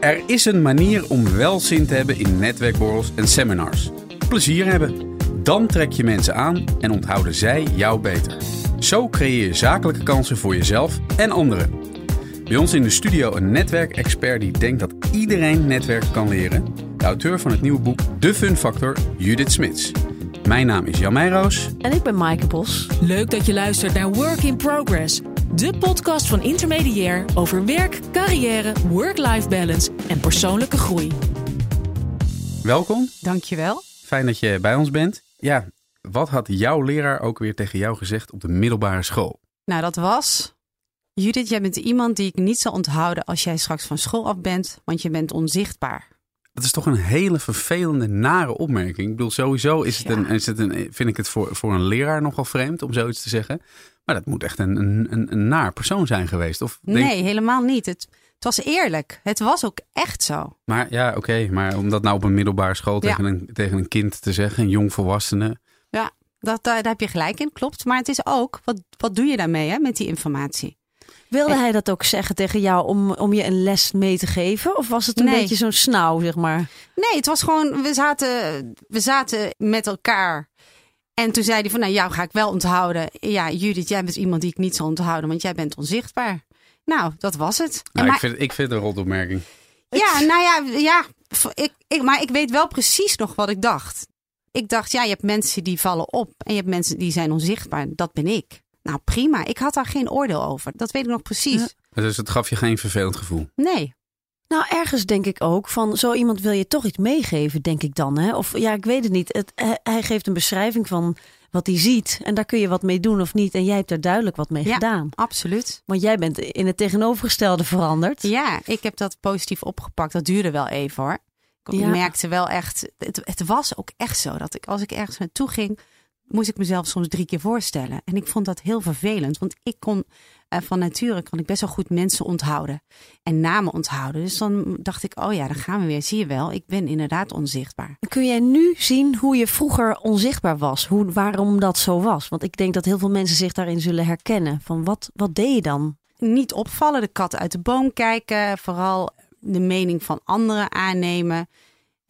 Er is een manier om wel zin te hebben in netwerkborrels en seminars. Plezier hebben. Dan trek je mensen aan en onthouden zij jou beter. Zo creëer je zakelijke kansen voor jezelf en anderen. Bij ons in de studio een netwerkexpert die denkt dat iedereen netwerken kan leren. De auteur van het nieuwe boek De Fun Factor, Judith Smits. Mijn naam is Jan Meijroos. En ik ben Maaike Bos. Leuk dat je luistert naar Work in Progress. De podcast van Intermediair over werk, carrière, work-life balance en persoonlijke groei. Welkom. Dankjewel. Fijn dat je bij ons bent. Ja, wat had jouw leraar ook weer tegen jou gezegd op de middelbare school? Nou, dat was. Judith, jij bent iemand die ik niet zal onthouden als jij straks van school af bent, want je bent onzichtbaar. Dat is toch een hele vervelende, nare opmerking. Ik bedoel, sowieso is het Ja. een, is het een, vind ik het voor, voor een leraar nogal vreemd om zoiets te zeggen. Maar dat moet echt een, een, een, naar persoon zijn geweest. Of denk- Nee, helemaal niet. Het, het was eerlijk. Het was ook echt zo. Maar ja, oké. maar om dat nou op een middelbare school Ja. tegen, een, tegen een kind te zeggen, een jong volwassene. Ja, dat, daar, daar heb je gelijk in, klopt. Maar het is ook, wat, wat doe je daarmee hè, met die informatie? Wilde En- hij dat ook zeggen tegen jou om, om je een les mee te geven? Of was het een Nee. beetje zo'n snauw, zeg maar? Nee, het was gewoon, we zaten, we zaten met elkaar. En toen zei hij van, nou jou ga ik wel onthouden. Ja, Judith, jij bent iemand die ik niet zal onthouden, want jij bent onzichtbaar. Nou, dat was het. Nou, maar- ik, vind, ik vind het een rotopmerking. Ja, nou ja, ja ik, ik, maar ik weet wel precies nog wat ik dacht. Ik dacht, ja, je hebt mensen die vallen op en je hebt mensen die zijn onzichtbaar. Dat ben ik. Nou, prima. Ik had daar geen oordeel over. Dat weet ik nog precies. Dus het gaf je geen vervelend gevoel. Nee. Nou, ergens denk ik ook van zo iemand wil je toch iets meegeven, denk ik dan. Hè? Of ja, ik weet het niet. Het, hij, hij geeft een beschrijving van wat hij ziet. En daar kun je wat mee doen of niet. En jij hebt er duidelijk wat mee Ja. gedaan. Absoluut. Want jij bent in het tegenovergestelde veranderd. Ja, ik heb dat positief opgepakt. Dat duurde wel even hoor. Ik Ja. merkte wel echt, het, het was ook echt zo dat ik als ik ergens naartoe ging, moest ik mezelf soms drie keer voorstellen. En ik vond dat heel vervelend, want ik kon eh, van nature kan ik best wel goed mensen onthouden en namen onthouden. Dus dan dacht ik, oh ja, dan gaan we weer. Zie je wel, ik ben inderdaad onzichtbaar. Kun jij nu zien hoe je vroeger onzichtbaar was? Hoe, waarom dat zo was? Want ik denk dat heel veel mensen zich daarin zullen herkennen. Van wat, wat deed je dan? Niet opvallen, de kat uit de boom kijken, vooral de mening van anderen aannemen.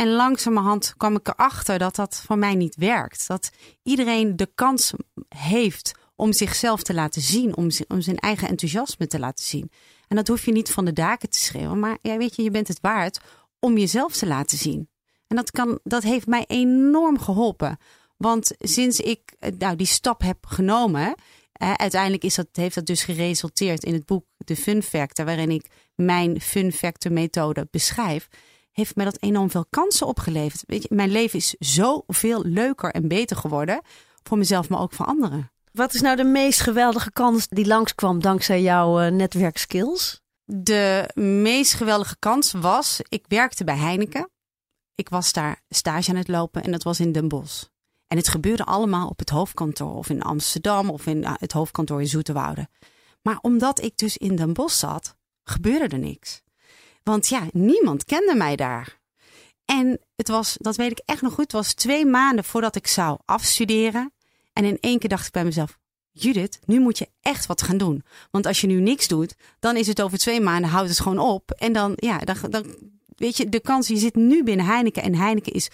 En langzamerhand kwam ik erachter dat dat voor mij niet werkt. Dat iedereen de kans heeft om zichzelf te laten zien, om, om zijn eigen enthousiasme te laten zien. En dat hoef je niet van de daken te schreeuwen, maar ja, weet je, je bent het waard om jezelf te laten zien. En dat, kan, dat heeft mij enorm geholpen. Want sinds ik eh, nou, die stap heb genomen, uiteindelijk is dat, heeft dat dus geresulteerd in het boek De Fun Factor, waarin ik mijn Fun Factor methode beschrijf, heeft mij dat enorm veel kansen opgeleverd. Weet je, mijn leven is zoveel leuker en beter geworden. Voor mezelf, maar ook voor anderen. Wat is nou de meest geweldige kans die langskwam dankzij jouw eh, netwerkskills? De meest geweldige kans was, ik werkte bij Heineken. Ik was daar stage aan het lopen en dat was in Den Bosch. En het gebeurde allemaal op het hoofdkantoor of in Amsterdam of in eh, het hoofdkantoor in Zoeterwoude. Maar omdat ik dus in Den Bosch zat, gebeurde er niks. Want ja, niemand kende mij daar. En het was, dat weet ik echt nog goed, het was twee maanden voordat ik zou afstuderen. En in één keer dacht ik bij mezelf, Judith, nu moet je echt wat gaan doen. Want als je nu niks doet, dan is het over twee maanden, houdt het gewoon op. En dan, ja, dan, weet je, de kans, je zit nu binnen Heineken. En Heineken is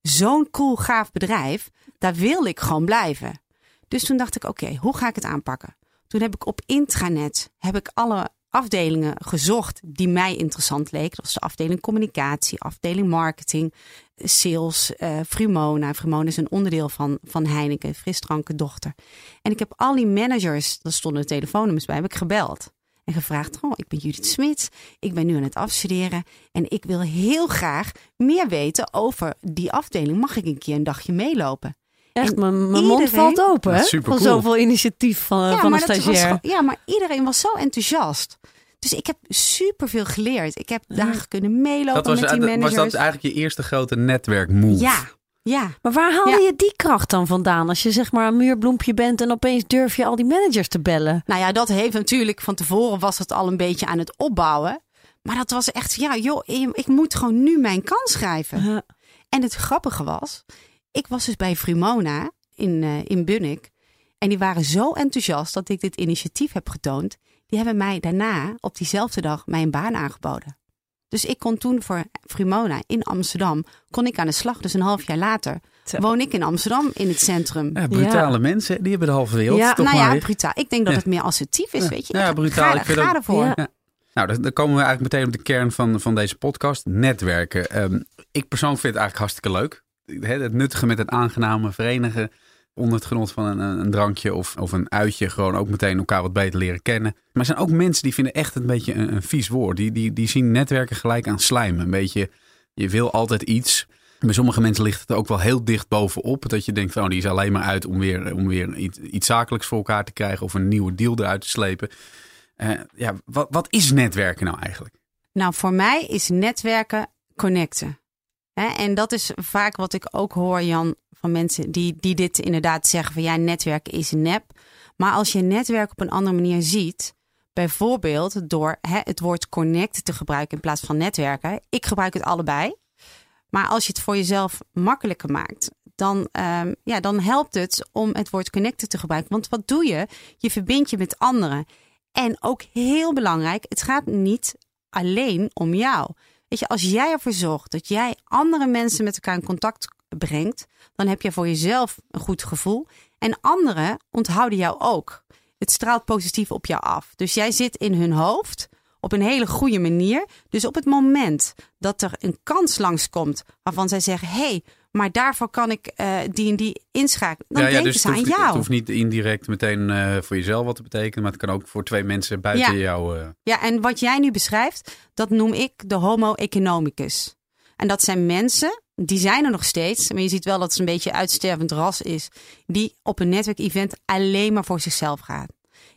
zo'n cool, gaaf bedrijf. Daar wil ik gewoon blijven. Dus toen dacht ik, oké, hoe ga ik het aanpakken? Toen heb ik op intranet, heb ik alle afdelingen gezocht die mij interessant leken. Dat was de afdeling communicatie, afdeling marketing, sales, eh Frumona. Frumona is een onderdeel van, van Heineken, frisdranken dochter. En ik heb al die managers, daar stonden telefoonnummers bij, heb ik gebeld. En gevraagd, oh, ik ben Judith Smit, ik ben nu aan het afstuderen en ik wil heel graag meer weten over die afdeling. Mag ik een keer een dagje meelopen? Echt, mijn mijn mond valt open van zoveel initiatief van, eh, van een was stagiair. ja, maar iedereen was zo enthousiast. Dus ik heb superveel geleerd. Ik heb dagen kunnen meelopen Dat was, met die was managers. dat eigenlijk je eerste grote netwerkmove? Ja, ja. Maar waar haalde Ja. je die kracht dan vandaan? Als je zeg maar een muurbloempje bent en opeens durf je al die managers te bellen. Nou ja, dat heeft natuurlijk van tevoren was het al een beetje aan het opbouwen. Maar dat was echt, ja joh, ik moet gewoon nu mijn kans schrijven. Ja. En het grappige was, ik was dus bij Frumona in, eh, in Bunnik. En die waren zo enthousiast dat ik dit initiatief heb getoond. Die hebben mij daarna, op diezelfde dag, mijn baan aangeboden. Dus ik kon toen voor Frimona in Amsterdam, kon ik aan de slag. Dus een half jaar later Zo. woon ik in Amsterdam in het centrum. Ja, brutale Ja. mensen, die hebben de halve wereld. Ja, toch nou maar ja, weer. brutaal. Ik denk dat Ja. het meer assertief is, Ja. weet je. Ja, brutaal. Ga, Ik vind ga ook- ervoor. Ja. Ja. Nou, dan, dan komen we eigenlijk meteen op de kern van, van deze podcast. Netwerken. Ehm, ik persoonlijk vind het eigenlijk hartstikke leuk. Het nuttige met het aangename verenigen. Onder het genot van een, een drankje of, of een uitje. Gewoon ook meteen elkaar wat beter leren kennen. Maar er zijn ook mensen die vinden echt een beetje een, vies woord. Die, die, die zien netwerken gelijk aan slijm. Een beetje, je wil altijd iets. Bij sommige mensen ligt het ook wel heel dicht bovenop. Dat je denkt van, oh, die is alleen maar uit om weer, om weer iets, iets zakelijks voor elkaar te krijgen. Of een nieuwe deal eruit te slepen. Eh, ja, wat, wat is netwerken nou eigenlijk? Nou, voor mij is netwerken connecten. En dat is vaak wat ik ook hoor, Jan, van mensen die, die dit inderdaad zeggen van ja, netwerken is nep. Maar als je netwerk op een andere manier ziet, bijvoorbeeld door het woord connecten te gebruiken in plaats van netwerken. Ik gebruik het allebei. Maar als je het voor jezelf makkelijker maakt, dan, ehm, ja, dan helpt het om het woord connecten te gebruiken. Want wat doe je? Je verbindt je met anderen. En ook heel belangrijk, het gaat niet alleen om jou. Weet je, als jij ervoor zorgt dat jij andere mensen met elkaar in contact brengt, dan heb je voor jezelf een goed gevoel. En anderen onthouden jou ook. Het straalt positief op jou af. Dus jij zit in hun hoofd op een hele goede manier. Dus op het moment dat er een kans langskomt waarvan zij zeggen: hey, maar daarvoor kan ik eh, die en die inschakelen. Dan denken dus ze aan jou. het hoeft niet indirect meteen eh, voor jezelf wat te betekenen. Maar het kan ook voor twee mensen buiten Ja. jou. eh, Ja, en wat jij nu beschrijft, dat noem ik de homo economicus. En dat zijn mensen, die zijn er nog steeds, maar je ziet wel dat het een beetje uitstervend ras is, die op een netwerkevent alleen maar voor zichzelf gaan.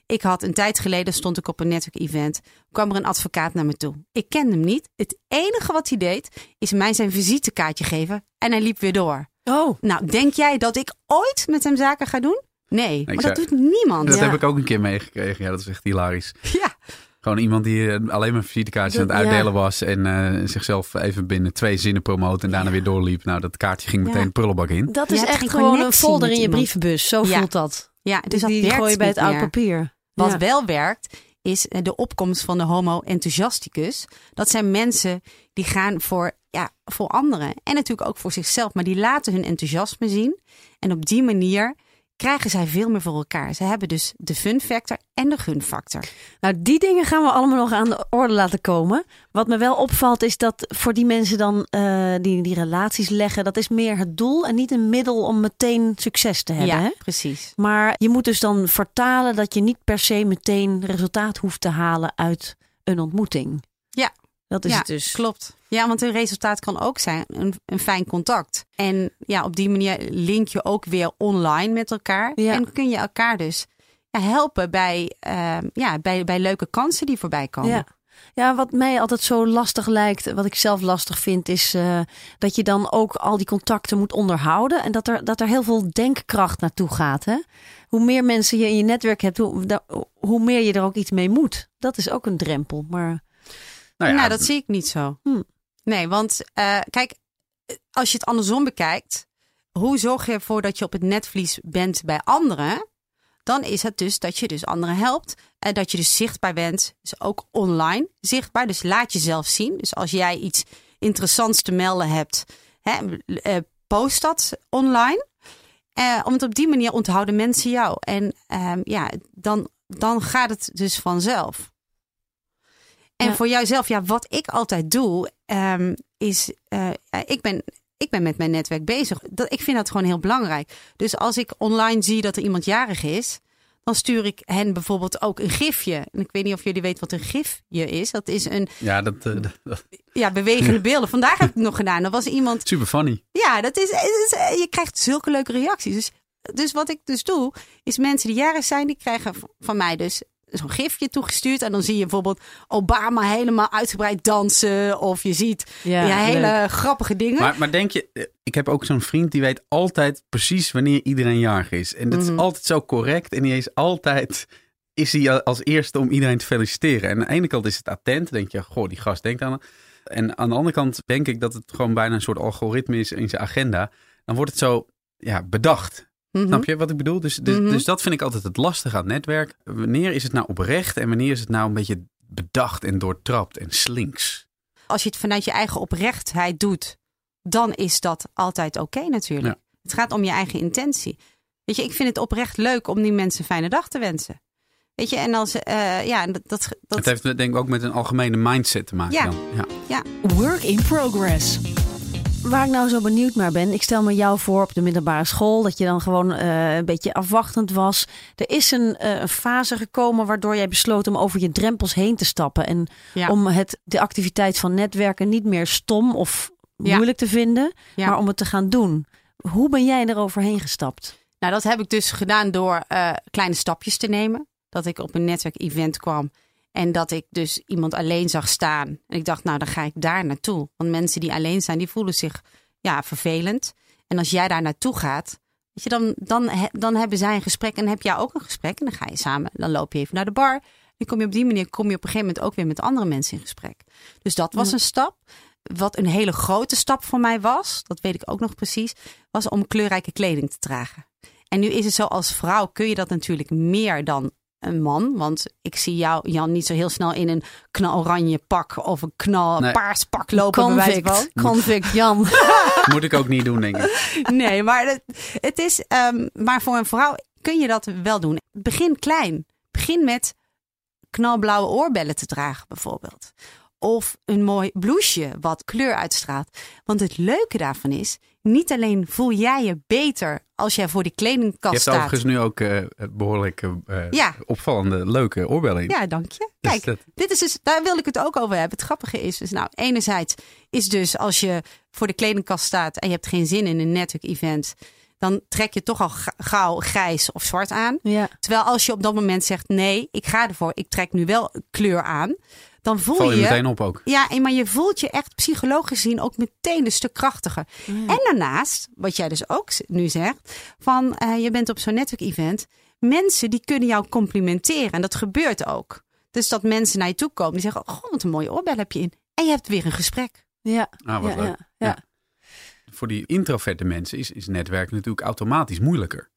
Ik had een tijd geleden, stond ik op een netwerkevent, kwam er een advocaat naar me toe. Ik kende hem niet. Het enige wat hij deed, is mij zijn visitekaartje geven en hij liep weer door. Oh, Nou, denk jij dat ik ooit met hem zaken ga doen? Nee, maar dat doet niemand. Dat Ja. heb ik ook een keer meegekregen. Ja, dat is echt hilarisch. Ja. Gewoon iemand die eh, alleen maar visitekaartjes aan het ja. uitdelen was. En eh, zichzelf even binnen twee zinnen promoten. En daarna weer doorliep. Nou, dat kaartje ging meteen Ja. de prullenbak in. dat is echt geen gewoon een folder in je brievenbus. Zo Ja. voelt dat. Ja, dus dat die gooi je bij het oud papier. Wat Ja. wel werkt, is eh, de opkomst van de homo enthusiasticus. Dat zijn mensen die gaan voor, ja, voor anderen. En natuurlijk ook voor zichzelf. Maar die laten hun enthousiasme zien. En op die manier krijgen zij veel meer voor elkaar. Ze hebben dus de fun factor en de gun factor. Nou, die dingen gaan we allemaal nog aan de orde laten komen. Wat me wel opvalt is dat voor die mensen dan eh, die die relaties leggen, dat is meer het doel en niet een middel om meteen succes te hebben. ja, Hè? precies. Maar je moet dus dan vertalen dat je niet per se meteen resultaat hoeft te halen uit een ontmoeting. Ja. Dat is ja, het dus. klopt. Ja, want een resultaat kan ook zijn een, een fijn contact. En ja, op die manier link je ook weer online met elkaar. Ja. En kun je elkaar dus ja, helpen bij, ehm, ja, bij, bij leuke kansen die voorbij komen. Ja. Ja, wat mij altijd zo lastig lijkt, wat ik zelf lastig vind, is eh, dat je dan ook al die contacten moet onderhouden. En dat er, dat er heel veel denkkracht naartoe gaat. Hè? Hoe meer mensen je in je netwerk hebt, hoe, da- hoe meer je er ook iets mee moet. Dat is ook een drempel. Maar Nou ja, nou, dat zie ik niet zo. Hm. Nee, want eh, kijk, als je het andersom bekijkt, hoe zorg je ervoor dat je op het netvlies bent bij anderen? Dan is het dus dat je dus anderen helpt. En dat je dus zichtbaar bent. Dus ook online zichtbaar. Dus laat jezelf zien. Dus als jij iets interessants te melden hebt, hè, eh, post dat online. Eh, want op die manier onthouden mensen jou. En ehm, ja, dan, dan gaat het dus vanzelf. En Ja. voor jouzelf, ja, wat ik altijd doe, ehm, is, eh, ik, ben, ik ben met mijn netwerk bezig. Dat, ik vind dat gewoon heel belangrijk. Dus als ik online zie dat er iemand jarig is, dan stuur ik hen bijvoorbeeld ook een gifje. En ik weet niet of jullie weten wat een gifje is. Dat is een ja, dat, eh, dat- dat- ja, bewegende beelden. Vandaag heb ik het nog gedaan. Er was iemand super funny. ja, dat is, is- je krijgt zulke leuke reacties. Dus, dus wat ik dus doe, is mensen die jarig zijn, die krijgen van mij dus zo'n gifje toegestuurd. En dan zie je bijvoorbeeld Obama helemaal uitgebreid dansen. Of je ziet ja, hele grappige dingen. Maar, maar denk je, eh, ik heb ook zo'n vriend die weet altijd precies wanneer iedereen jarig is. En dat Mhm. is altijd zo correct. En die is altijd, is hij als eerste om iedereen te feliciteren. En aan de ene kant is het attent. denk je, goh, die gast denkt aan het. En aan de andere kant denk ik dat het gewoon bijna een soort algoritme is in zijn agenda. Dan wordt het zo ja, bedacht. Mhm. Snap je wat ik bedoel? Dus, dus, Mhm. dus dat vind ik altijd het lastige aan het netwerk. Wanneer is het nou oprecht en wanneer is het nou een beetje bedacht en doortrapt en slinks? Als je het vanuit je eigen oprechtheid doet, dan is dat altijd oké natuurlijk. Het gaat om je eigen intentie. Weet je, ik vind het oprecht leuk om die mensen een fijne dag te wensen. Weet je, en als, uh, ja, dat, dat, Het heeft denk ik ook met een algemene mindset te maken. Ja. Dan. ja. ja. Work in progress. Waar ik nou zo benieuwd naar ben, ik stel me jou voor op de middelbare school dat je dan gewoon uh, een beetje afwachtend was. Er is een, uh, een, fase gekomen waardoor jij besloot om over je drempels heen te stappen en ja. om het, de activiteit van netwerken niet meer stom of moeilijk te vinden, Ja. maar om het te gaan doen. Hoe ben jij eroverheen gestapt? Nou, dat heb ik dus gedaan door uh, kleine stapjes te nemen. Dat ik op een netwerkevent kwam en dat ik dus iemand alleen zag staan. En ik dacht, nou, dan ga ik daar naartoe. Want mensen die alleen zijn, die voelen zich ja, vervelend. En als jij daar naartoe gaat, weet je, dan, dan, dan hebben zij een gesprek en heb jij ook een gesprek. En dan ga je samen, dan loop je even naar de bar. Dan kom je op die manier kom je op een gegeven moment ook weer met andere mensen in gesprek. Dus dat was een stap. Wat een hele grote stap voor mij was, dat weet ik ook nog precies, was om kleurrijke kleding te dragen. En nu is het zo, als vrouw kun je dat natuurlijk meer dan een man. Want ik zie jou, Jan, niet zo heel snel in een knaloranje pak of een knal Nee. paars pak lopen. bij Convict, van. convict Jan. Moet ik ook niet doen, denk ik. Nee, maar het, het is. ehm, maar voor een vrouw kun je dat wel doen. Begin klein. Begin met knalblauwe oorbellen te dragen, bijvoorbeeld. Of een mooi blouseje wat kleur uitstraalt. Want het leuke daarvan is, niet alleen voel jij je beter als jij voor die Je kledingkast hebt staat. overigens nu ook eh, behoorlijk eh, Ja. opvallende, leuke oorbellen in. Ja, dank je. Dus Kijk, dat- dit is dus, daar wil ik het ook over hebben. Het grappige is dus, nou, enerzijds is dus als je voor de kledingkast staat en je hebt geen zin in een netwerk-event, dan trek je toch al ga- gauw grijs of zwart aan. Ja. Terwijl als je op dat moment zegt, nee, ik ga ervoor, ik trek nu wel kleur aan, dan voel val je je... meteen op ook. Ja, en maar je voelt je echt psychologisch gezien ook meteen een stuk krachtiger. En daarnaast, wat jij dus ook nu zegt, van eh, je bent op zo'n netwerk-event. Mensen die kunnen jou complimenteren en dat gebeurt ook. Dus dat mensen naar je toe komen die zeggen, oh, wat een mooie oorbel heb je in. En je hebt weer een gesprek. Ja. Ah, wat ja, leuk. ja, ja. Voor die introverte mensen is, is netwerken natuurlijk automatisch moeilijker.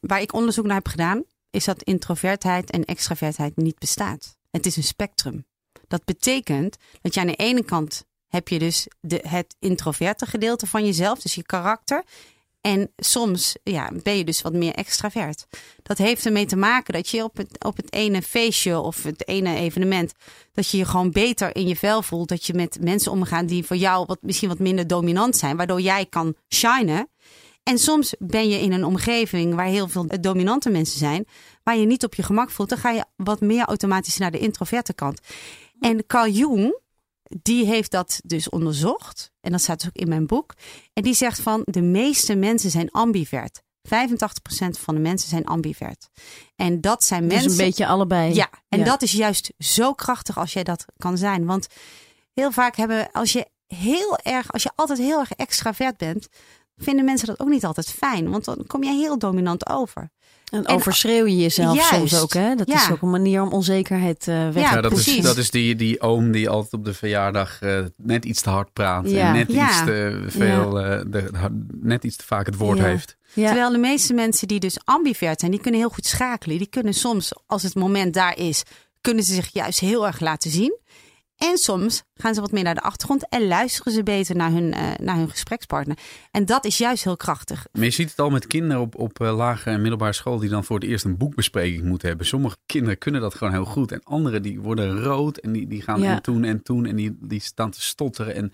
Waar ik onderzoek naar heb gedaan, is dat introvertheid en extravertheid niet bestaat. Het is een spectrum. Dat betekent dat je aan de ene kant heb je dus de, het introverte gedeelte van jezelf, dus je karakter. En soms ja, ben je dus wat meer extravert. Dat heeft ermee te maken dat je op het, op het ene feestje of het ene evenement, dat je je gewoon beter in je vel voelt. Dat je met mensen omgaat die voor jou wat, misschien wat minder dominant zijn, waardoor jij kan shinen. En soms ben je in een omgeving waar heel veel dominante mensen zijn, waar je niet op je gemak voelt, dan ga je wat meer automatisch naar de introverte kant. En Carl Jung, die heeft dat dus onderzocht. En dat staat dus ook in mijn boek. En die zegt van de meeste mensen zijn ambivert. 85% van de mensen zijn ambivert. En dat zijn Dus mensen. een beetje allebei. Ja, en Ja. dat is juist zo krachtig als jij dat kan zijn. Want heel vaak hebben, als je heel erg, als je altijd heel erg extravert bent, vinden mensen dat ook niet altijd fijn. Want dan kom jij heel dominant over. En En- overschreeuw je jezelf Juist. soms ook, hè? Dat is ook een manier om onzekerheid eh, weg Ja, Ja, dat, is, precies. dat is die, die oom die altijd op de verjaardag eh, net iets te hard praat. Ja. En net Ja. iets te veel, eh, de, net iets te vaak het woord Ja. heeft. Ja. Terwijl de meeste mensen die dus ambivert zijn, die kunnen heel goed schakelen. Die kunnen soms, als het moment daar is, kunnen ze zich juist heel erg laten zien. En soms gaan ze wat meer naar de achtergrond en luisteren ze beter naar hun, eh, naar hun gesprekspartner. En dat is juist heel krachtig. Maar je ziet het al met kinderen op, op eh, lagere en middelbare school die dan voor het eerst een boekbespreking moeten hebben. Sommige kinderen kunnen dat gewoon heel goed. En anderen die worden rood en die, die gaan Ja. en toen en toen en die, die staan te stotteren. En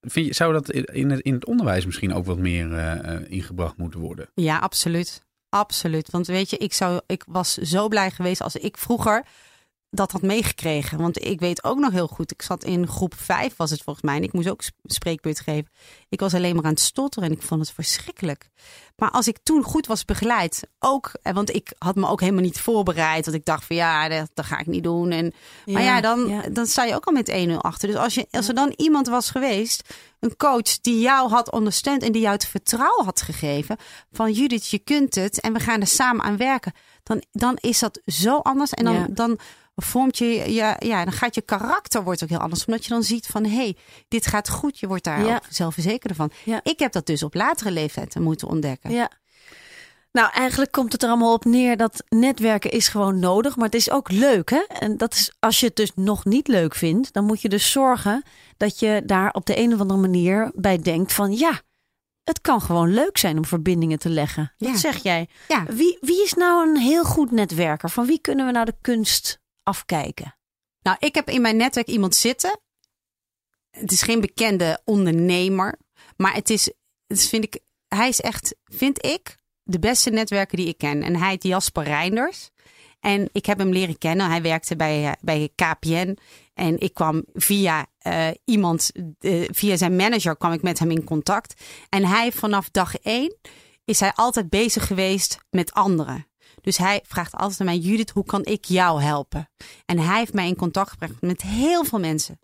vind je, zou dat in het, in het onderwijs misschien ook wat meer eh, ingebracht moeten worden? Ja, absoluut. Absoluut. Want weet je, ik, zou, ik was zo blij geweest als ik vroeger dat had meegekregen. Want ik weet ook nog heel goed, ik zat in groep 5 was het volgens mij. En ik moest ook sp- spreekbeurt geven. Ik was alleen maar aan het stotteren en ik vond het verschrikkelijk. Maar als ik toen goed was begeleid, ook, eh, want ik had me ook helemaal niet voorbereid. Want ik dacht van ja, dat, dat ga ik niet doen. En, maar ja, dan, ja. dan sta je ook al met 1-0 achter. Dus als, je, als er dan iemand was geweest, een coach die jou had ondersteund en die jou het vertrouwen had gegeven van Judith, je kunt het en we gaan er samen aan werken, dan, dan is dat zo anders. En dan, Ja. dan vormt je, je, ja, dan gaat je karakter wordt ook heel anders. Omdat je dan ziet van, hé, hey, dit gaat goed. Je wordt daar Ja. zelfverzekerder van. Ja. Ik heb dat dus op latere leeftijd moeten ontdekken. Ja. Nou, eigenlijk komt het er allemaal op neer dat netwerken is gewoon nodig, maar het is ook leuk, hè? En dat is als je het dus nog niet leuk vindt, dan moet je dus zorgen dat je daar op de een of andere manier bij denkt van ja, het kan gewoon leuk zijn om verbindingen te leggen. Ja. Wat zeg jij? Ja. Wie, wie is nou een heel goed netwerker? Van wie kunnen we nou de kunst afkijken? Nou, ik heb in mijn netwerk iemand zitten. Het is geen bekende ondernemer. Maar het is, het vind ik, hij is echt, vind ik, de beste netwerker die ik ken. En hij heet Jasper Reinders. En ik heb hem leren kennen. Hij werkte bij, eh, bij KPN. En ik kwam via eh, iemand, eh, via zijn manager, kwam ik met hem in contact. En hij vanaf dag één is hij altijd bezig geweest met anderen. Dus hij vraagt altijd aan mij, Judith, hoe kan ik jou helpen? En hij heeft mij in contact gebracht met heel veel mensen.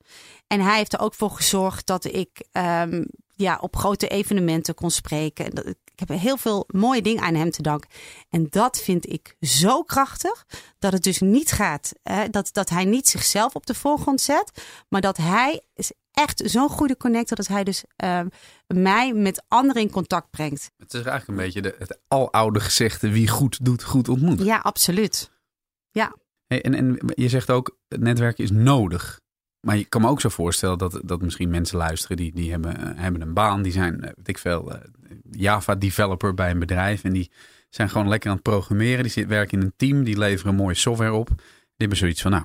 En hij heeft er ook voor gezorgd dat ik ehm, ja, op grote evenementen kon spreken. Ik heb heel veel mooie dingen aan hem te danken. En dat vind ik zo krachtig. Dat het dus niet gaat. Hè, dat, dat hij niet zichzelf op de voorgrond zet. Maar dat hij echt zo'n goede connector. Dat hij dus ehm, mij met anderen in contact brengt. Het is eigenlijk een beetje de, het aloude gezegde: wie goed doet, goed ontmoet. Ja, absoluut. Hey, en, en je zegt ook: het netwerken is nodig. Maar je kan me ook zo voorstellen dat, dat misschien mensen luisteren die, die hebben, eh, hebben een baan. Die zijn, eh, weet ik veel, eh, Java-developer bij een bedrijf. En die zijn gewoon lekker aan het programmeren. Die zit- werken in een team. Die leveren mooie software op. Die hebben zoiets van, nou,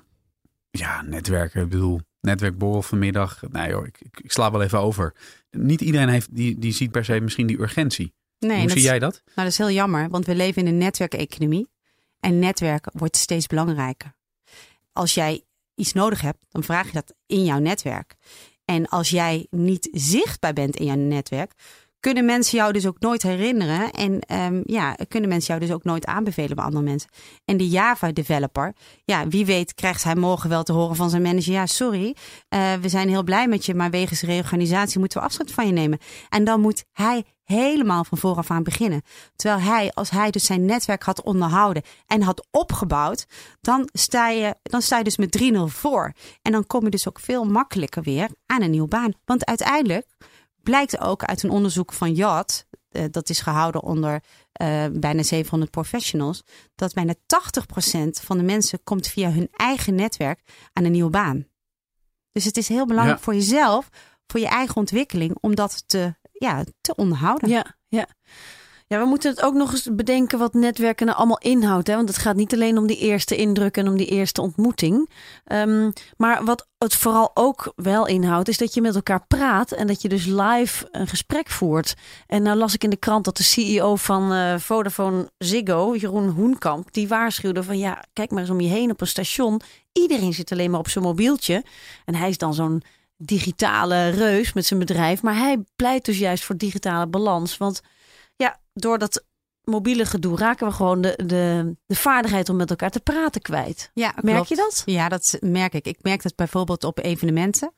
ja, netwerken. Ik bedoel, netwerkborrel vanmiddag. Nee joh, ik, ik, sla wel even over. Niet iedereen heeft, die, die ziet per se misschien die urgentie. Nee, Hoe zie jij dat? Nou, dat is heel jammer, want we leven in een netwerkeconomie. En netwerken wordt steeds belangrijker. Als jij iets nodig hebt, dan vraag je dat in jouw netwerk. En als jij niet zichtbaar bent in jouw netwerk, kunnen mensen jou dus ook nooit herinneren. En ehm, ja, kunnen mensen jou dus ook nooit aanbevelen bij andere mensen. En de Java-developer, ja, wie weet krijgt hij morgen wel te horen van zijn manager. Ja, sorry, eh, we zijn heel blij met je, maar wegens reorganisatie moeten we afscheid van je nemen. En dan moet hij helemaal van vooraf aan beginnen. Terwijl hij, als hij dus zijn netwerk had onderhouden en had opgebouwd, dan sta je, dan sta je dus met 3-0 voor. En dan kom je dus ook veel makkelijker weer aan een nieuwe baan. Want uiteindelijk blijkt ook uit een onderzoek van JAT, eh, dat is gehouden onder eh, bijna 700 professionals, dat bijna 80% van de mensen komt via hun eigen netwerk aan een nieuwe baan. Dus het is heel belangrijk Ja. voor jezelf, voor je eigen ontwikkeling, om dat te, ja, te onderhouden. Ja, ja. Ja, we moeten het ook nog eens bedenken wat netwerken nou allemaal inhoudt. Hè? Want het gaat niet alleen om die eerste indruk en om die eerste ontmoeting. Ehm, maar wat het vooral ook wel inhoudt, is dat je met elkaar praat en dat je dus live een gesprek voert. En nou las ik in de krant dat de CEO van eh, Vodafone Ziggo, Jeroen Hoenkamp, die waarschuwde van ja, kijk maar eens om je heen op een station. Iedereen zit alleen maar op zijn mobieltje. En hij is dan zo'n digitale reus met zijn bedrijf. Maar hij pleit dus juist voor digitale balans. Want ja, door dat mobiele gedoe raken we gewoon de, de, de vaardigheid om met elkaar te praten kwijt. Ja, Merk klopt. je dat? Ja, dat merk ik. Ik merk dat bijvoorbeeld op evenementen.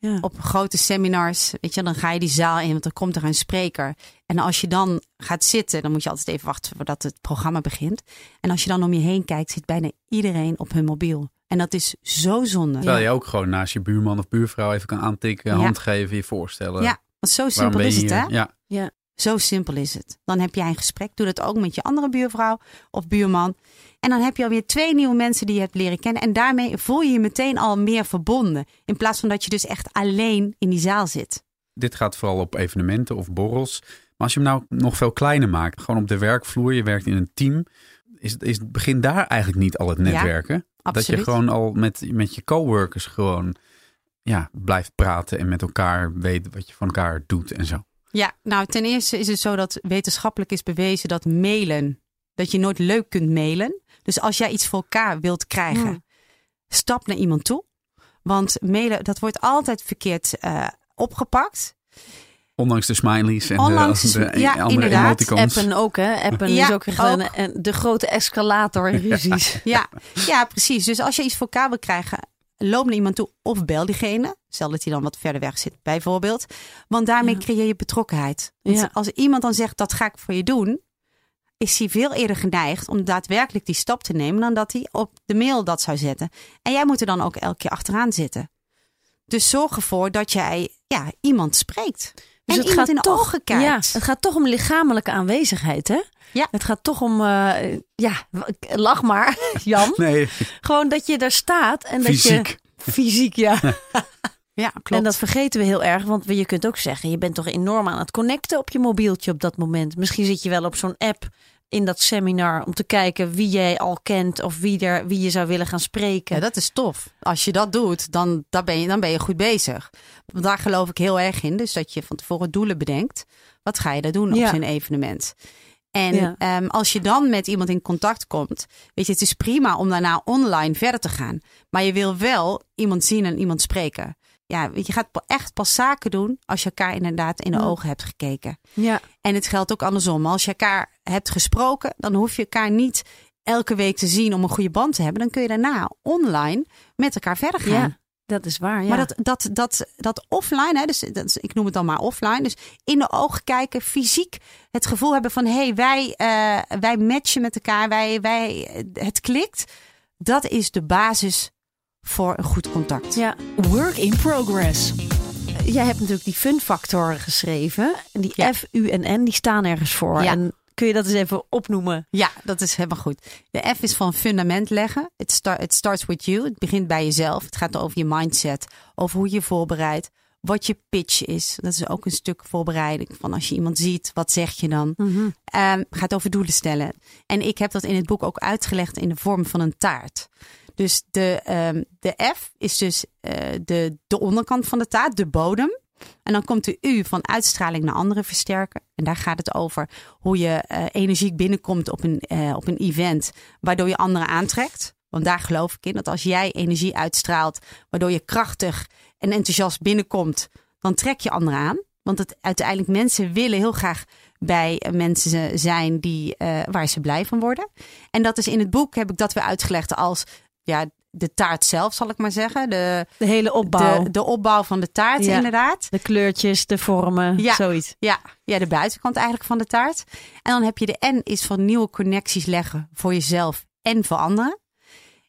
Ja. Op grote seminars, weet je, dan ga je die zaal in, want dan komt er een spreker. En als je dan gaat zitten, dan moet je altijd even wachten voordat het programma begint. En als je dan om je heen kijkt, zit bijna iedereen op hun mobiel. En dat is zo zonde. Terwijl je ook gewoon naast je buurman of buurvrouw even kan aantikken, Ja. hand geven, je voorstellen. Ja, want zo simpel is het, hè? Ja. Zo simpel is het. Dan heb jij een gesprek. Doe dat ook met je andere buurvrouw of buurman. En dan heb je alweer twee nieuwe mensen die je hebt leren kennen. En daarmee voel je je meteen al meer verbonden. In plaats van dat je dus echt alleen in die zaal zit. Dit gaat vooral op evenementen of borrels. Maar als je hem nou nog veel kleiner maakt, gewoon op de werkvloer, je werkt in een team, is, het- is, begint daar eigenlijk niet al het netwerken? dat je gewoon al met, met je coworkers gewoon ja, blijft praten en met elkaar weet wat je van elkaar doet en zo. Ja, nou ten eerste is het zo dat wetenschappelijk is bewezen dat mailen, dat je nooit leuk kunt mailen. Dus als jij iets voor elkaar wilt krijgen, Hmm. stap naar iemand toe. Want mailen, dat wordt altijd verkeerd eh, opgepakt. Ondanks de smileys en Ondanks de, de- de ja, andere inderdaad. emoticons. Appen ook, hè? Appen Ja, is ook, de grote escalator in ruzies. Ja, ja, precies. Dus als je iets voor elkaar wil krijgen, loop naar iemand toe of bel diegene. Stel dat hij dan wat verder weg zit, bijvoorbeeld. Want daarmee Ja. creëer je betrokkenheid. Ja. als iemand dan zegt, dat ga ik voor je doen... is hij veel eerder geneigd om daadwerkelijk die stap te nemen... dan dat hij op de mail dat zou zetten. En jij moet er dan ook elke keer achteraan zitten. Dus zorg ervoor dat jij ja, iemand spreekt. En het iemand gaat in de toch- ogen kijkt. Ja, het gaat toch om lichamelijke aanwezigheid, hè? Ja. Het gaat toch om, eh, ja, lach maar, Jan. Nee, Gewoon dat je daar staat en dat fysiek. je fysiek, ja. Ja, klopt. En dat vergeten we heel erg, want je kunt ook zeggen, je bent toch enorm aan het connecten op je mobieltje op dat moment. Misschien zit je wel op zo'n app in dat seminar om te kijken wie jij al kent of wie, er, wie je zou willen gaan spreken. Ja, dat is tof. Als je dat doet, dan, dan, ben je, dan ben je goed bezig. Want daar geloof ik heel erg in. Dus dat je van tevoren doelen bedenkt. Wat ga je daar doen Ja. op zo'n evenement? En Ja. ehm, als je dan met iemand in contact komt, weet je, het is prima om daarna online verder te gaan. Maar je wil wel iemand zien en iemand spreken. Ja, je, gaat echt pas zaken doen als je elkaar inderdaad in de Ja. ogen hebt gekeken. Ja, En het geldt ook andersom. Als je elkaar hebt gesproken, dan hoef je elkaar niet elke week te zien om een goede band te hebben. Dan kun je daarna online met elkaar verder gaan. ja, dat is waar. Ja. Maar dat, dat, dat, dat offline, hè, dus dat ik noem het dan maar offline. Dus in de ogen kijken, fysiek het gevoel hebben van hé, hey, wij, eh, wij matchen met elkaar, wij, wij, het klikt. Dat is de basis voor een goed contact. ja. Work in progress. Jij hebt natuurlijk die fun factoren geschreven. En die Ja. F, U en N, die staan ergens voor. Ja. En kun je dat eens even opnoemen? Ja, dat is helemaal goed. De F is van fundament leggen. Het start, it starts with you. Het begint bij jezelf. Het gaat over je mindset, over hoe je je voorbereidt, wat je pitch is. Dat is ook een stuk voorbereiding van als je iemand ziet, wat zeg je dan? Ehm, gaat over doelen stellen. En ik heb dat in het boek ook uitgelegd in de vorm van een taart. Dus de, ehm, de F is dus eh, de, de onderkant van de taart, de bodem. En dan komt de U van uitstraling naar anderen versterken. En daar gaat het over hoe je eh, energiek binnenkomt op een, eh, op een event, waardoor je anderen aantrekt. Want daar geloof ik in dat als jij energie uitstraalt, waardoor je krachtig en enthousiast binnenkomt, dan trek je anderen aan. Want het, uiteindelijk mensen willen heel graag bij mensen zijn die, waar ze blij van worden. En dat is in het boek heb ik dat weer uitgelegd als ja, de taart zelf, zal ik maar zeggen. De, De hele opbouw. de, De, de opbouw van de taart, Ja. inderdaad. kleurtjes, de vormen, Ja. zoiets. Ja, ja, de buitenkant eigenlijk van de taart. En dan heb je de N is van nieuwe connecties leggen voor jezelf en voor anderen.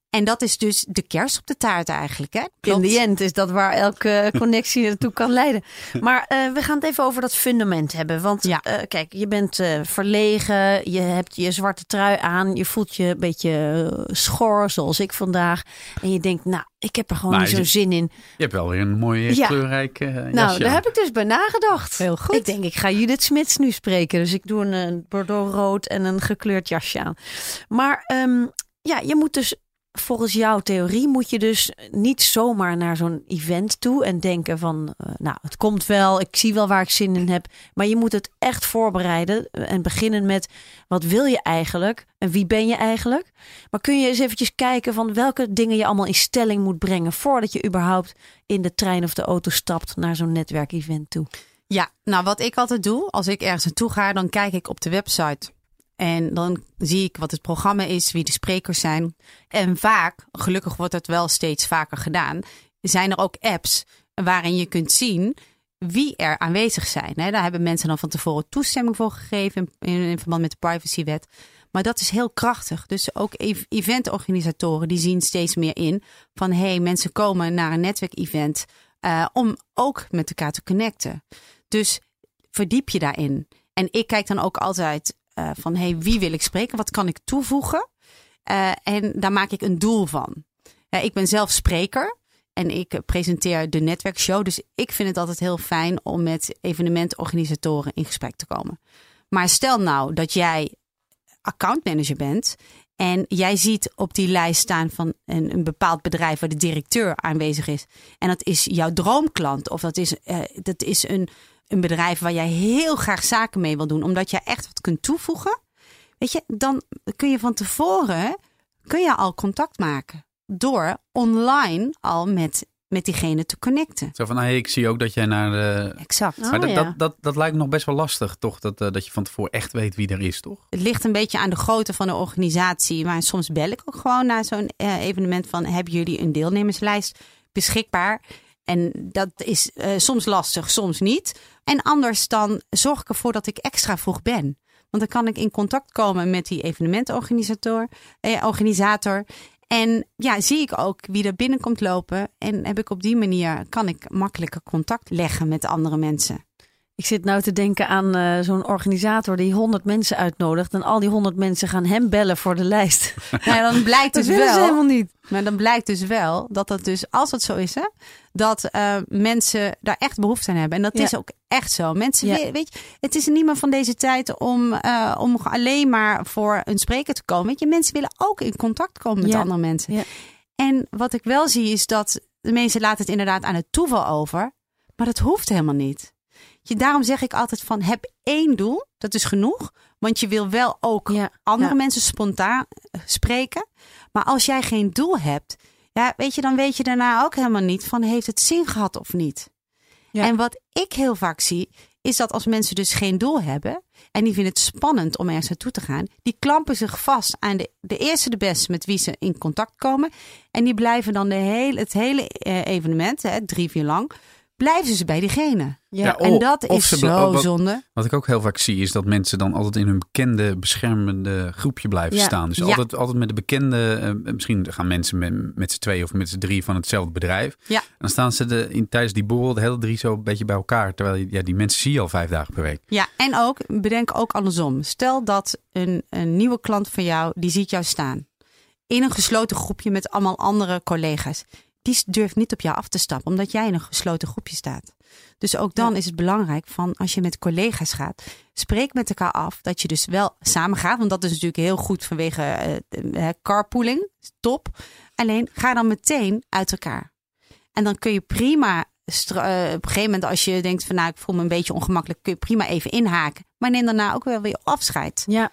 En dat is dus de kers op de taart eigenlijk. Hè? In Klopt. end is dat waar elke connectie naartoe kan leiden. Maar eh, we gaan het even over dat fundament hebben. Want Ja. eh, kijk, je bent eh, verlegen, je hebt je zwarte trui aan, je voelt je een beetje schor, zoals ik vandaag. En je denkt, nou, ik heb er gewoon Maar niet zo je- zin in. Je hebt wel weer een mooie Ja. kleurrijke jasje Nou, daar heb ik dus bij nagedacht. Heel goed. Ik denk, ik ga Judith Smits nu spreken. Dus ik doe een, eh, bordeaux rood en een gekleurd jasje aan. Maar ehm, ja, je moet dus, volgens jouw theorie, moet je dus niet zomaar naar zo'n event toe en denken van, eh, nou, het komt wel, ik zie wel waar ik zin in heb. Maar je moet het echt voorbereiden en beginnen met, wat wil je eigenlijk en wie ben je eigenlijk? Maar kun je eens eventjes kijken van welke dingen je allemaal in stelling moet brengen voordat je überhaupt in de trein of de auto stapt naar zo'n netwerkevent toe? Ja, nou wat ik altijd doe, als ik ergens naartoe ga, dan kijk ik op de website. En dan zie ik wat het programma is, wie de sprekers zijn. En vaak, gelukkig wordt dat wel steeds vaker gedaan, zijn er ook apps waarin je kunt zien wie er aanwezig zijn. Daar hebben mensen dan van tevoren toestemming voor gegeven in, verband met de privacywet. Maar dat is heel krachtig. Dus ook ev- eventorganisatoren die zien steeds meer in van hé, hey, mensen komen naar een netwerkevent eh, om ook met elkaar te connecten. Dus verdiep je daarin. En ik kijk dan ook altijd eh, van hey, wie wil ik spreken? Wat kan ik toevoegen? Eh, en daar maak ik een doel van. Ja, ik ben zelf spreker en ik eh, presenteer de netwerkshow. Dus ik vind het altijd heel fijn om met evenementorganisatoren in gesprek te komen. Maar stel nou dat jij accountmanager bent en jij ziet op die lijst staan van een, een bepaald bedrijf waar de directeur aanwezig is. En dat is jouw droomklant of dat is, eh, dat is een, een bedrijf waar jij heel graag zaken mee wil doen, omdat jij echt wat kunt toevoegen. Weet je, dan kun je van tevoren kun je al contact maken door online al met, met diegene te connecten. Zo van, hey, ik zie ook dat jij naar de... Exact. Oh, maar dat, ja. dat, dat, dat lijkt me nog best wel lastig, toch? Dat, eh, dat je van tevoren echt weet wie er is, toch? Het ligt een beetje aan de grootte van de organisatie. Maar soms bel ik ook gewoon naar zo'n eh, evenement van... hebben jullie een deelnemerslijst beschikbaar? En dat is eh, soms lastig, soms niet. En anders dan zorg ik ervoor dat ik extra vroeg ben. Want dan kan ik in contact komen met die evenementorganisator. Eh, organisator. En ja, zie ik ook wie er binnenkomt lopen. En heb ik op die manier kan ik makkelijker contact leggen met andere mensen. Ik zit nou te denken aan eh, zo'n organisator die 100 mensen uitnodigt. En al die 100 mensen gaan hem bellen voor de lijst. Nou, dan blijkt Dat dus willen ze wel. helemaal niet. Maar dan blijkt dus wel dat dat dus, als het zo is, hè, dat eh, mensen daar echt behoefte aan hebben. En dat Ja. is ook echt zo. Mensen, Ja. weet je, het is niet meer van deze tijd om, eh, om alleen maar voor een spreker te komen. Weet je, mensen willen ook in contact komen met Ja. andere mensen. Ja. En wat ik wel zie is dat de mensen laten het inderdaad aan het toeval over. Maar dat hoeft helemaal niet. Je, daarom zeg ik altijd van heb één doel, dat is genoeg. Want je wil wel ook Ja, andere ja. mensen spontaan eh, spreken. Maar als jij geen doel hebt, ja, weet je, dan weet je daarna ook helemaal niet van heeft het zin gehad of niet. Ja. En wat ik heel vaak zie, is dat als mensen dus geen doel hebben en die vinden het spannend om ergens naartoe te gaan, die klampen zich vast aan de, de eerste de beste met wie ze in contact komen. En die blijven dan de hele, het hele eh, evenement, hè, drie, vier lang, blijven ze bij diegene. Ja. Ja, en dat is ze zo wat- zonde. Wat ik ook heel vaak zie is dat mensen dan altijd in hun bekende beschermende groepje blijven Ja. staan. Dus Ja. altijd, altijd met de bekende, eh, misschien gaan mensen met, met z'n twee of met z'n drie van hetzelfde bedrijf. Ja. En dan staan ze de, in, tijdens die borrel de hele drie zo een beetje bij elkaar. Terwijl je- ja, die mensen zie je al vijf dagen per week. Ja, en ook, bedenk ook andersom. Stel dat een, een nieuwe klant van jou, die ziet jou staan. In een gesloten groepje met allemaal andere collega's. Die durft niet op jou af te stappen, omdat jij in een gesloten groepje staat. Dus ook dan is het belangrijk van als je met collega's gaat, spreek met elkaar af dat je dus wel samen gaat. Want dat is natuurlijk heel goed vanwege eh, carpooling, top. Alleen ga dan meteen uit elkaar. En dan kun je prima eh, op een gegeven moment als je denkt van nou ik voel me een beetje ongemakkelijk, kun je prima even inhaken. Maar neem daarna ook wel weer afscheid. Ja.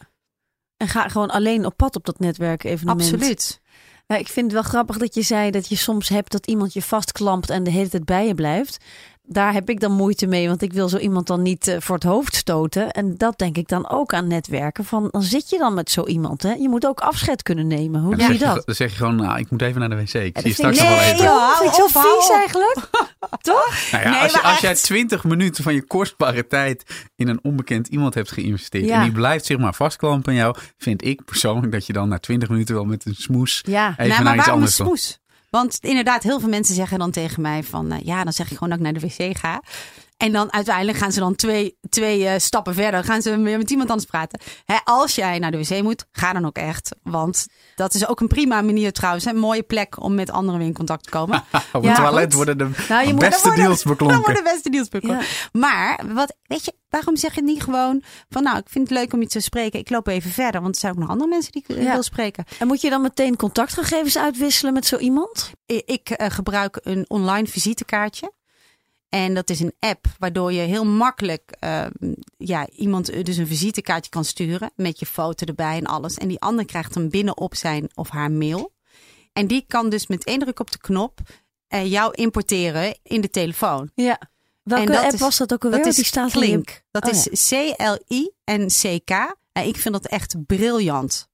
En ga gewoon alleen op pad op dat netwerk evenement. Absoluut. Ja, ik vind het wel grappig dat je zei dat je soms hebt dat iemand je vastklampt en de hele tijd bij je blijft. Daar heb ik dan moeite mee, want ik wil zo iemand dan niet eh, voor het hoofd stoten. En dat denk ik dan ook aan netwerken. Van, dan zit je dan met zo iemand. Hè? Je moet ook afscheid kunnen nemen. Hoe doe je dat? dan zeg je gewoon, nou, ik moet even naar de wc. Ik zie je straks vind nog wel Nee, even. joh, vind ik zo vies eigenlijk. Toch? Nou ja, Nee, als, je, als jij echt. 20 minuten van je kostbare tijd in een onbekend iemand hebt geïnvesteerd Ja. en die blijft zich maar vastklampen aan jou, vind ik persoonlijk dat je dan na 20 minuten wel met een smoes Ja. even nou, maar naar iets een anders komt. smoes? Want inderdaad, heel veel mensen zeggen dan tegen mij van eh, ja, dan zeg ik gewoon dat ik naar de wc ga. En dan uiteindelijk gaan ze dan twee, twee eh, stappen verder. Gaan ze weer met iemand anders praten. Hè, als jij naar de wc moet, ga dan ook echt. Want dat is ook een prima manier trouwens. hè, Een mooie plek om met anderen weer in contact te komen. Op Ja, het toilet goed. worden de Nou, je moet- beste Dan worden- deals Dan beklonken. worden beste deals beklonken. Ja. Maar wat, weet je, waarom zeg je niet gewoon van nou, ik vind het leuk om je te spreken. Ik loop even verder. Want er zijn ook nog andere mensen die ik eh, Ja. wil spreken. En moet je dan meteen contactgegevens uitwisselen met zo iemand? Ik eh, gebruik een online visitekaartje. En dat is een app waardoor je heel makkelijk eh, ja, iemand eh, dus een visitekaartje kan sturen. Met je foto erbij en alles. En die ander krijgt hem binnen op zijn of haar mail. En die kan dus met één druk op de knop eh, jou importeren in de telefoon. Ja. Welke app is- was dat ook alweer? Dat is Die staat Klink. Dat Oh, is C-L-I en C-K. En ik vind dat echt briljant.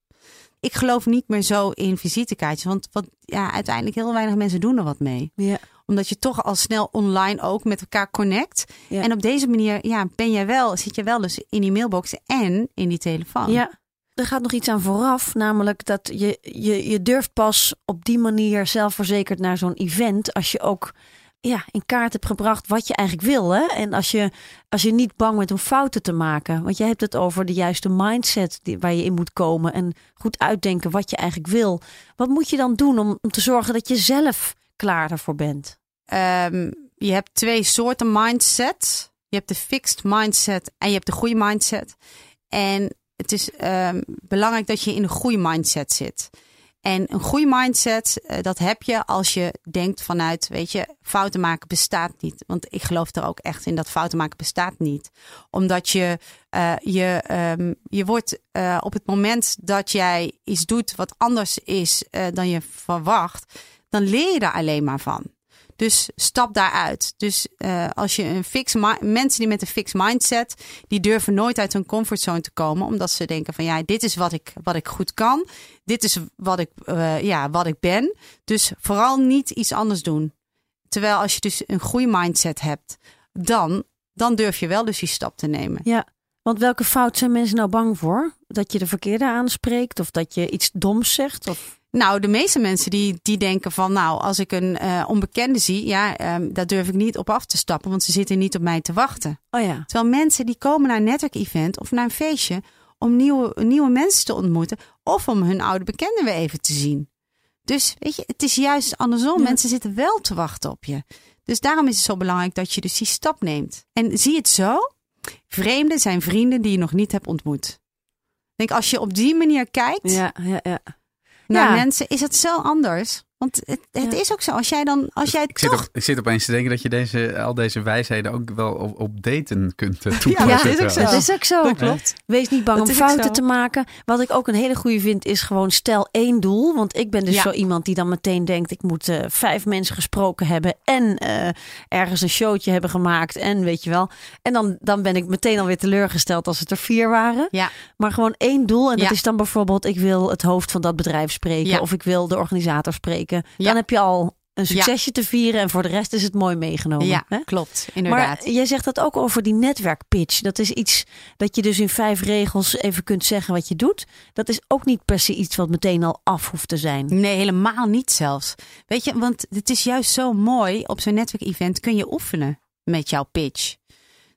Ik geloof niet meer zo in visitekaartjes. Want wat, ja, uiteindelijk heel weinig mensen doen er wat mee. Ja. Omdat je toch al snel online ook met elkaar connect. Ja. En op deze manier ja, ben jij wel, zit je wel dus in die mailbox en in die telefoon. Ja, er gaat nog iets aan vooraf, namelijk dat je, je, je durft pas op die manier zelfverzekerd naar zo'n event als je ook ja, in kaart hebt gebracht wat je eigenlijk wil. Hè? En als je, als je niet bang bent om fouten te maken. Want je hebt het over de juiste mindset die, waar je in moet komen en goed uitdenken wat je eigenlijk wil. Wat moet je dan doen om, om te zorgen dat je zelf klaar ervoor bent? Ehm, je hebt twee soorten mindset. Je hebt de fixed mindset en je hebt de goede mindset. En het is ehm, belangrijk dat je in een goede mindset zit. En een goede mindset, eh, dat heb je als je denkt vanuit, weet je, fouten maken bestaat niet. Want ik geloof er ook echt in dat fouten maken bestaat niet. Omdat je, eh, je, ehm, je wordt eh, op het moment dat jij iets doet wat anders is dan je verwacht, dan leer je daar alleen maar van. Dus stap daaruit. Dus eh, als je een fix mensen die met een fixed mindset, die durven nooit uit hun comfortzone te komen, omdat ze denken van ja, dit is wat ik, wat ik goed kan, dit is wat ik, eh, ja, wat ik ben. Dus vooral niet iets anders doen. Terwijl als je dus een goede mindset hebt, dan, dan durf je wel dus die stap te nemen. Ja, want welke fout zijn mensen nou bang voor? Dat je de verkeerde aanspreekt of dat je iets doms zegt? Of... Nou, de meeste mensen die, die denken van, nou, als ik een eh, onbekende zie, ja, ehm, daar durf ik niet op af te stappen, want ze zitten niet op mij te wachten. Oh ja. Terwijl mensen die komen naar een netwerkevent of naar een feestje om nieuwe, nieuwe mensen te ontmoeten of om hun oude bekenden weer even te zien. Dus weet je, het is juist andersom. Ja. Mensen zitten wel te wachten op je. Dus daarom is het zo belangrijk dat je dus die stap neemt. En zie het zo. Vreemden zijn vrienden die je nog niet hebt ontmoet. Ik denk, als je op die manier kijkt Ja, ja, ja. Naar mensen, is het zo anders. Want het, het Ja. is ook zo. Als jij dan, als jij Ik zit, op, ik zit opeens te denken dat je deze, al deze wijsheden ook wel op, op daten kunt eh, Ja, toepassen. dat is ook zo. Dat is ook zo. Dat klopt. Wees niet bang Dat om fouten te maken. Wat ik ook een hele goede vind, is gewoon stel één doel. Want ik ben dus Ja. zo iemand die dan meteen denkt: ik moet eh, vijf mensen gesproken hebben. En eh, ergens een showtje hebben gemaakt. En weet je wel. En dan, dan ben ik meteen alweer teleurgesteld als het er vier waren. Ja. Maar gewoon één doel. En dat Ja. is dan bijvoorbeeld: ik wil het hoofd van dat bedrijf spreken. Ja. Of ik wil de organisator spreken. Dan heb je al een succesje te vieren. En voor de rest is het mooi meegenomen. Ja, hè? klopt. Inderdaad. Maar jij zegt dat ook over die netwerkpitch. Dat is iets dat je dus in vijf regels even kunt zeggen wat je doet. Dat is ook niet per se iets wat meteen al af hoeft te zijn. Nee, helemaal niet zelfs. Weet je, want het is juist zo mooi. Op zo'n netwerkevent kun je oefenen met jouw pitch.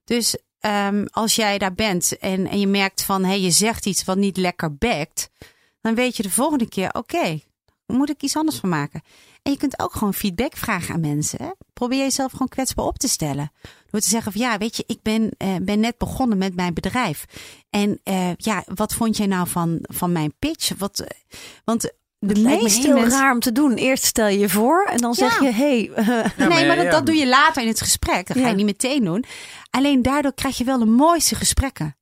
Dus ehm, als jij daar bent en, en je merkt van... Hey, je zegt iets wat niet lekker bekt... dan weet je de volgende keer... oké, moet ik iets anders van maken. En je kunt ook gewoon feedback vragen aan mensen. Hè? Probeer jezelf gewoon kwetsbaar op te stellen. Door te zeggen van ja, weet je, ik ben, eh, ben net begonnen met mijn bedrijf. En eh, ja, wat vond jij nou van, van mijn pitch? Wat, eh, want de Het lijkt me meeste heel mensen... raar om te doen. Eerst stel je je voor en dan zeg Ja. je... Hey, Ja, nee, maar dat, ja. dat doe je later in het gesprek. Dat ga je niet meteen doen. Alleen daardoor krijg je wel de mooiste gesprekken.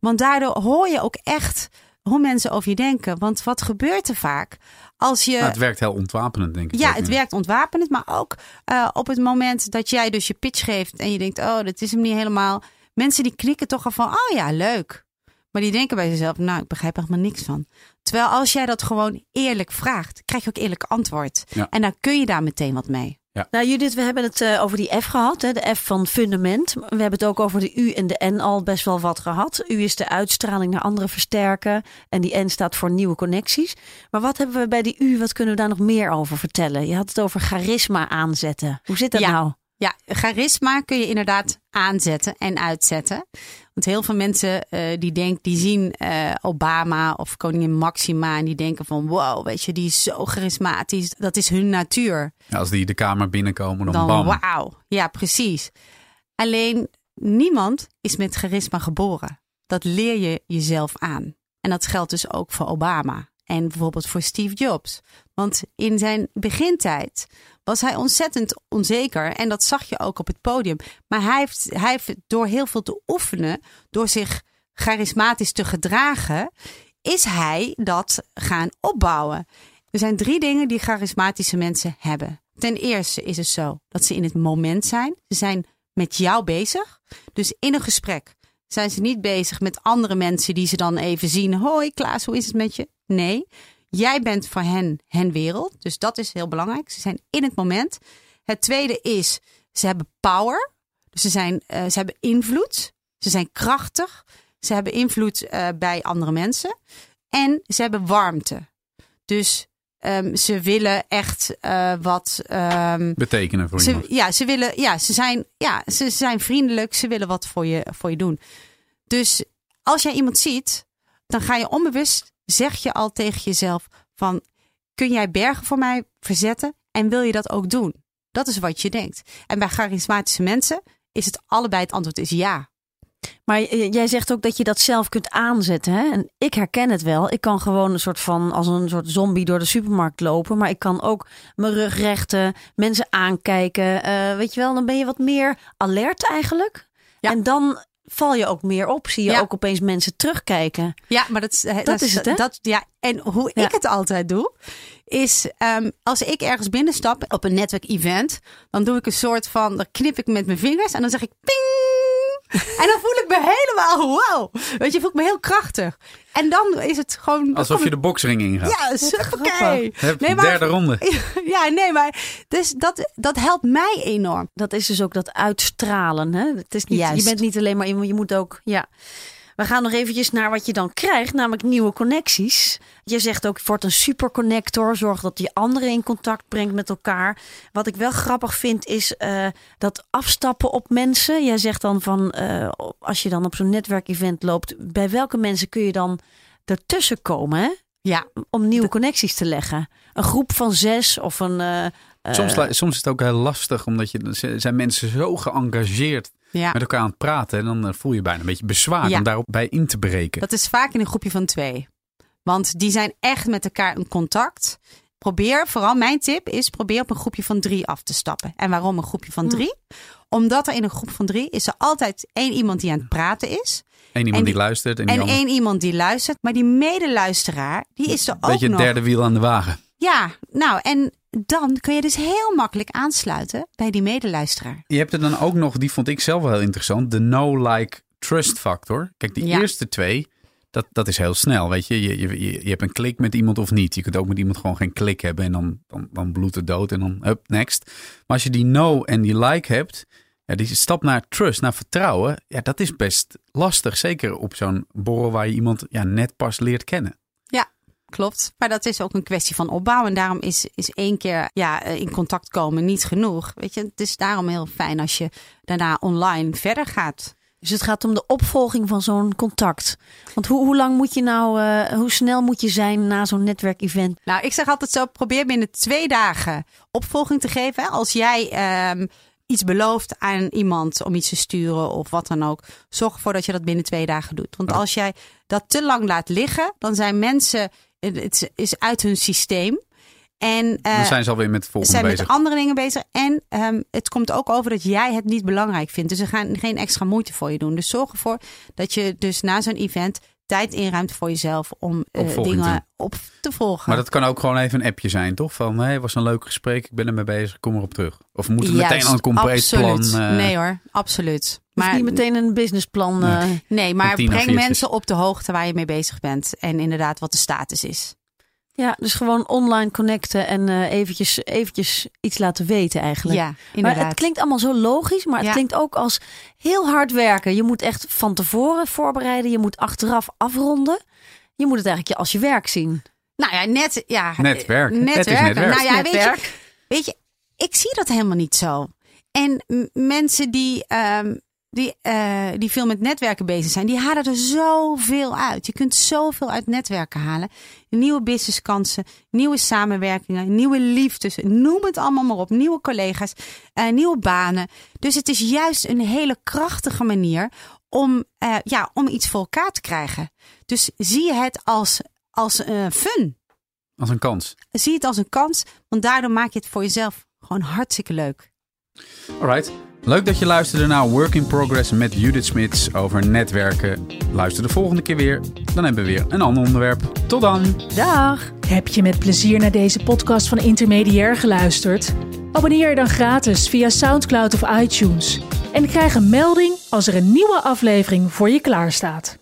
Want daardoor hoor je ook echt hoe mensen over je denken. Want wat gebeurt er vaak? Als je... Nou, het werkt heel ontwapenend, denk ik. Ja, het werkt ontwapenend, maar ook eh, op het moment dat jij dus je pitch geeft en je denkt, oh, dat is hem niet helemaal. Mensen die knikken toch al van, oh ja, leuk. Maar die denken bij zichzelf, nou, ik begrijp er helemaal niks van. Terwijl als jij dat gewoon eerlijk vraagt, krijg je ook eerlijk antwoord. Ja. En dan kun je daar meteen wat mee. Nou Judith, we hebben het eh, over die F gehad. Hè, de F van fundament. We hebben het ook over de U en de N al best wel wat gehad. U is de uitstraling naar anderen versterken. En die N staat voor nieuwe connecties. Maar wat hebben we bij die U, wat kunnen we daar nog meer over vertellen? Je had het over charisma aanzetten. Hoe zit dat Ja. nou? Ja, charisma kun je inderdaad aanzetten en uitzetten. Want heel veel mensen eh, die denken, die zien eh, Obama of koningin Maxima en die denken van wow, weet je, die is zo charismatisch. Dat is hun natuur. Ja, als die de kamer binnenkomen, dan, Dan bam. wauw. Ja, precies. Alleen niemand is met charisma geboren. Dat leer je jezelf aan. En dat geldt dus ook voor Obama. En bijvoorbeeld voor Steve Jobs. Want in zijn begintijd was hij ontzettend onzeker. En dat zag je ook op het podium. Maar hij heeft, hij heeft door heel veel te oefenen, door zich charismatisch te gedragen, is hij dat gaan opbouwen. Er zijn drie dingen die charismatische mensen hebben. Ten eerste is het zo dat ze in het moment zijn. Ze zijn met jou bezig. Dus in een gesprek zijn ze niet bezig met andere mensen die ze dan even zien. Hoi Klaas, hoe is het met je? Nee, jij bent voor hen hen wereld. Dus dat is heel belangrijk. Ze zijn in het moment. Het tweede is, ze hebben power. Dus ze, zijn, eh, ze hebben invloed. Ze zijn krachtig. Ze hebben invloed eh, bij andere mensen. En ze hebben warmte. Dus ehm, ze willen echt eh, wat. ehm, Betekenen voor ze, iemand. ja, ze willen, ja, ze zijn, ja, ze zijn vriendelijk. Ze willen wat voor je, voor je doen. Dus als jij iemand ziet, dan ga je onbewust, zeg je al tegen jezelf van, kun jij bergen voor mij verzetten? En wil je dat ook doen? Dat is wat je denkt. En bij charismatische mensen is het allebei het antwoord is ja. Maar jij zegt ook dat je dat zelf kunt aanzetten. Hè? En ik herken het wel. Ik kan gewoon een soort van als een soort zombie door de supermarkt lopen. Maar ik kan ook mijn rug rechten, mensen aankijken. Eh, weet je wel, dan ben je wat meer alert eigenlijk. Ja. En dan val je ook meer op. Zie je Ja. ook opeens mensen terugkijken. Ja, maar dat, is- dat, is het, hè? Dat, ja, en hoe Ja. ik het altijd doe, is ehm, als ik ergens binnenstap op een netwerkevent, dan doe ik een soort van, dan knip ik met mijn vingers en dan zeg ik ping. En dan voel ik me helemaal wow. Weet je, voel ik me heel krachtig. En dan is het gewoon. Alsof je de boxring ingaat. Ja, superkei. Hup, Nee, maar- Derde ronde. Ja, nee, maar dus dat, dat helpt mij enorm. Dat is dus ook dat uitstralen. Hè? Het is niet, Juist. je bent niet alleen maar iemand, je moet ook. Ja. We gaan nog eventjes naar wat je dan krijgt, namelijk nieuwe connecties. Je zegt ook, wordt een superconnector. Zorg dat je anderen in contact brengt met elkaar. Wat ik wel grappig vind, is uh, dat afstappen op mensen. Jij zegt dan van, uh, als je dan op zo'n netwerkevent loopt, bij welke mensen kun je dan ertussen komen? Hè? Ja. Om nieuwe connecties te leggen. Een groep van zes of een... Uh, soms, soms is het ook heel lastig, omdat je, zijn mensen zo geëngageerd ja. met elkaar aan het praten. En dan voel je bijna een beetje bezwaar om daarop bij in te breken. Dat is vaak in een groepje van twee. Want die zijn echt met elkaar in contact. Probeer, vooral mijn tip is, probeer op een groepje van drie af te stappen. En waarom een groepje van hm. drie? Omdat er in een groep van drie is er altijd één iemand die aan het praten is. Eén iemand die, luistert. En, en één iemand die luistert. Maar die medeluisteraar, die is er ook Beetje nog. Beetje derde wiel aan de wagen. Ja, nou en dan kun je dus heel makkelijk aansluiten bij die medeluisteraar. Je hebt er dan ook nog, die vond ik zelf wel heel interessant, de no-like-trust factor. Kijk, die eerste twee, dat, dat is heel snel, weet je. Je, je. je hebt een klik met iemand of niet. Je kunt ook met iemand gewoon geen klik hebben en dan, dan, dan bloedt het dood en dan up, next. Maar als je die no en die like hebt, ja, die stap naar trust, naar vertrouwen, ja, dat is best lastig. Zeker op zo'n borrel waar je iemand ja, net pas leert kennen. Klopt. Maar dat is ook een kwestie van opbouw. En daarom is, is één keer ja, in contact komen niet genoeg. Weet je, het is daarom heel fijn als je daarna online verder gaat. Dus het gaat om de opvolging van zo'n contact. Want hoe, hoe lang moet je nou, uh, hoe snel moet je zijn na zo'n netwerkevent? Nou, ik zeg altijd zo: probeer binnen twee dagen opvolging te geven. Als jij um, iets belooft aan iemand om iets te sturen of wat dan ook, zorg ervoor dat je dat binnen twee dagen doet. Want als jij dat te lang laat liggen, dan zijn mensen, het is uit hun systeem. En uh, dan zijn ze alweer met het volgende zijn bezig. met andere dingen bezig. En um, het komt ook over dat jij het niet belangrijk vindt. Dus ze gaan geen extra moeite voor je doen. Dus zorg ervoor dat je dus na zo'n event tijd inruimt voor jezelf om uh, dingen op te volgen. Maar dat kan ook gewoon even een appje zijn, toch? Van, hé, hey, was een leuk gesprek, ik ben ermee bezig, kom erop terug. Of moeten we meteen aan een compleet plan... Uh... Nee hoor, absoluut. Maar niet meteen een businessplan. Uh... Nee, nee maar breng mensen op de hoogte waar je mee bezig bent. En inderdaad wat de status is. Ja, dus gewoon online connecten en uh, eventjes, eventjes iets laten weten eigenlijk. Ja, inderdaad. Maar het klinkt allemaal zo logisch, maar het ja. klinkt ook als heel hard werken. Je moet echt van tevoren voorbereiden. Je moet achteraf afronden. Je moet het eigenlijk als je werk zien. Nou ja, net... Ja, netwerk. is netwerk. Nou ja, netwerk. Weet, je, weet je, ik zie dat helemaal niet zo. En mensen die... Um, die, uh, die veel met netwerken bezig zijn, die halen er zoveel uit. Je kunt zoveel uit netwerken halen. Nieuwe businesskansen, nieuwe samenwerkingen, nieuwe liefdes, noem het allemaal maar op. Nieuwe collega's, uh, nieuwe banen. Dus het is juist een hele krachtige manier om, uh, ja, om iets voor elkaar te krijgen. Dus zie het als, als fun. Als een kans. Zie het als een kans, want daardoor maak je het voor jezelf gewoon hartstikke leuk. Alright. Leuk dat je luisterde naar Work in Progress met Judith Smits over netwerken. Luister de volgende keer weer. Dan hebben we weer een ander onderwerp. Tot dan. Dag. Heb je met plezier naar deze podcast van Intermediair geluisterd? Abonneer je dan gratis via SoundCloud of iTunes. En krijg een melding als er een nieuwe aflevering voor je klaarstaat.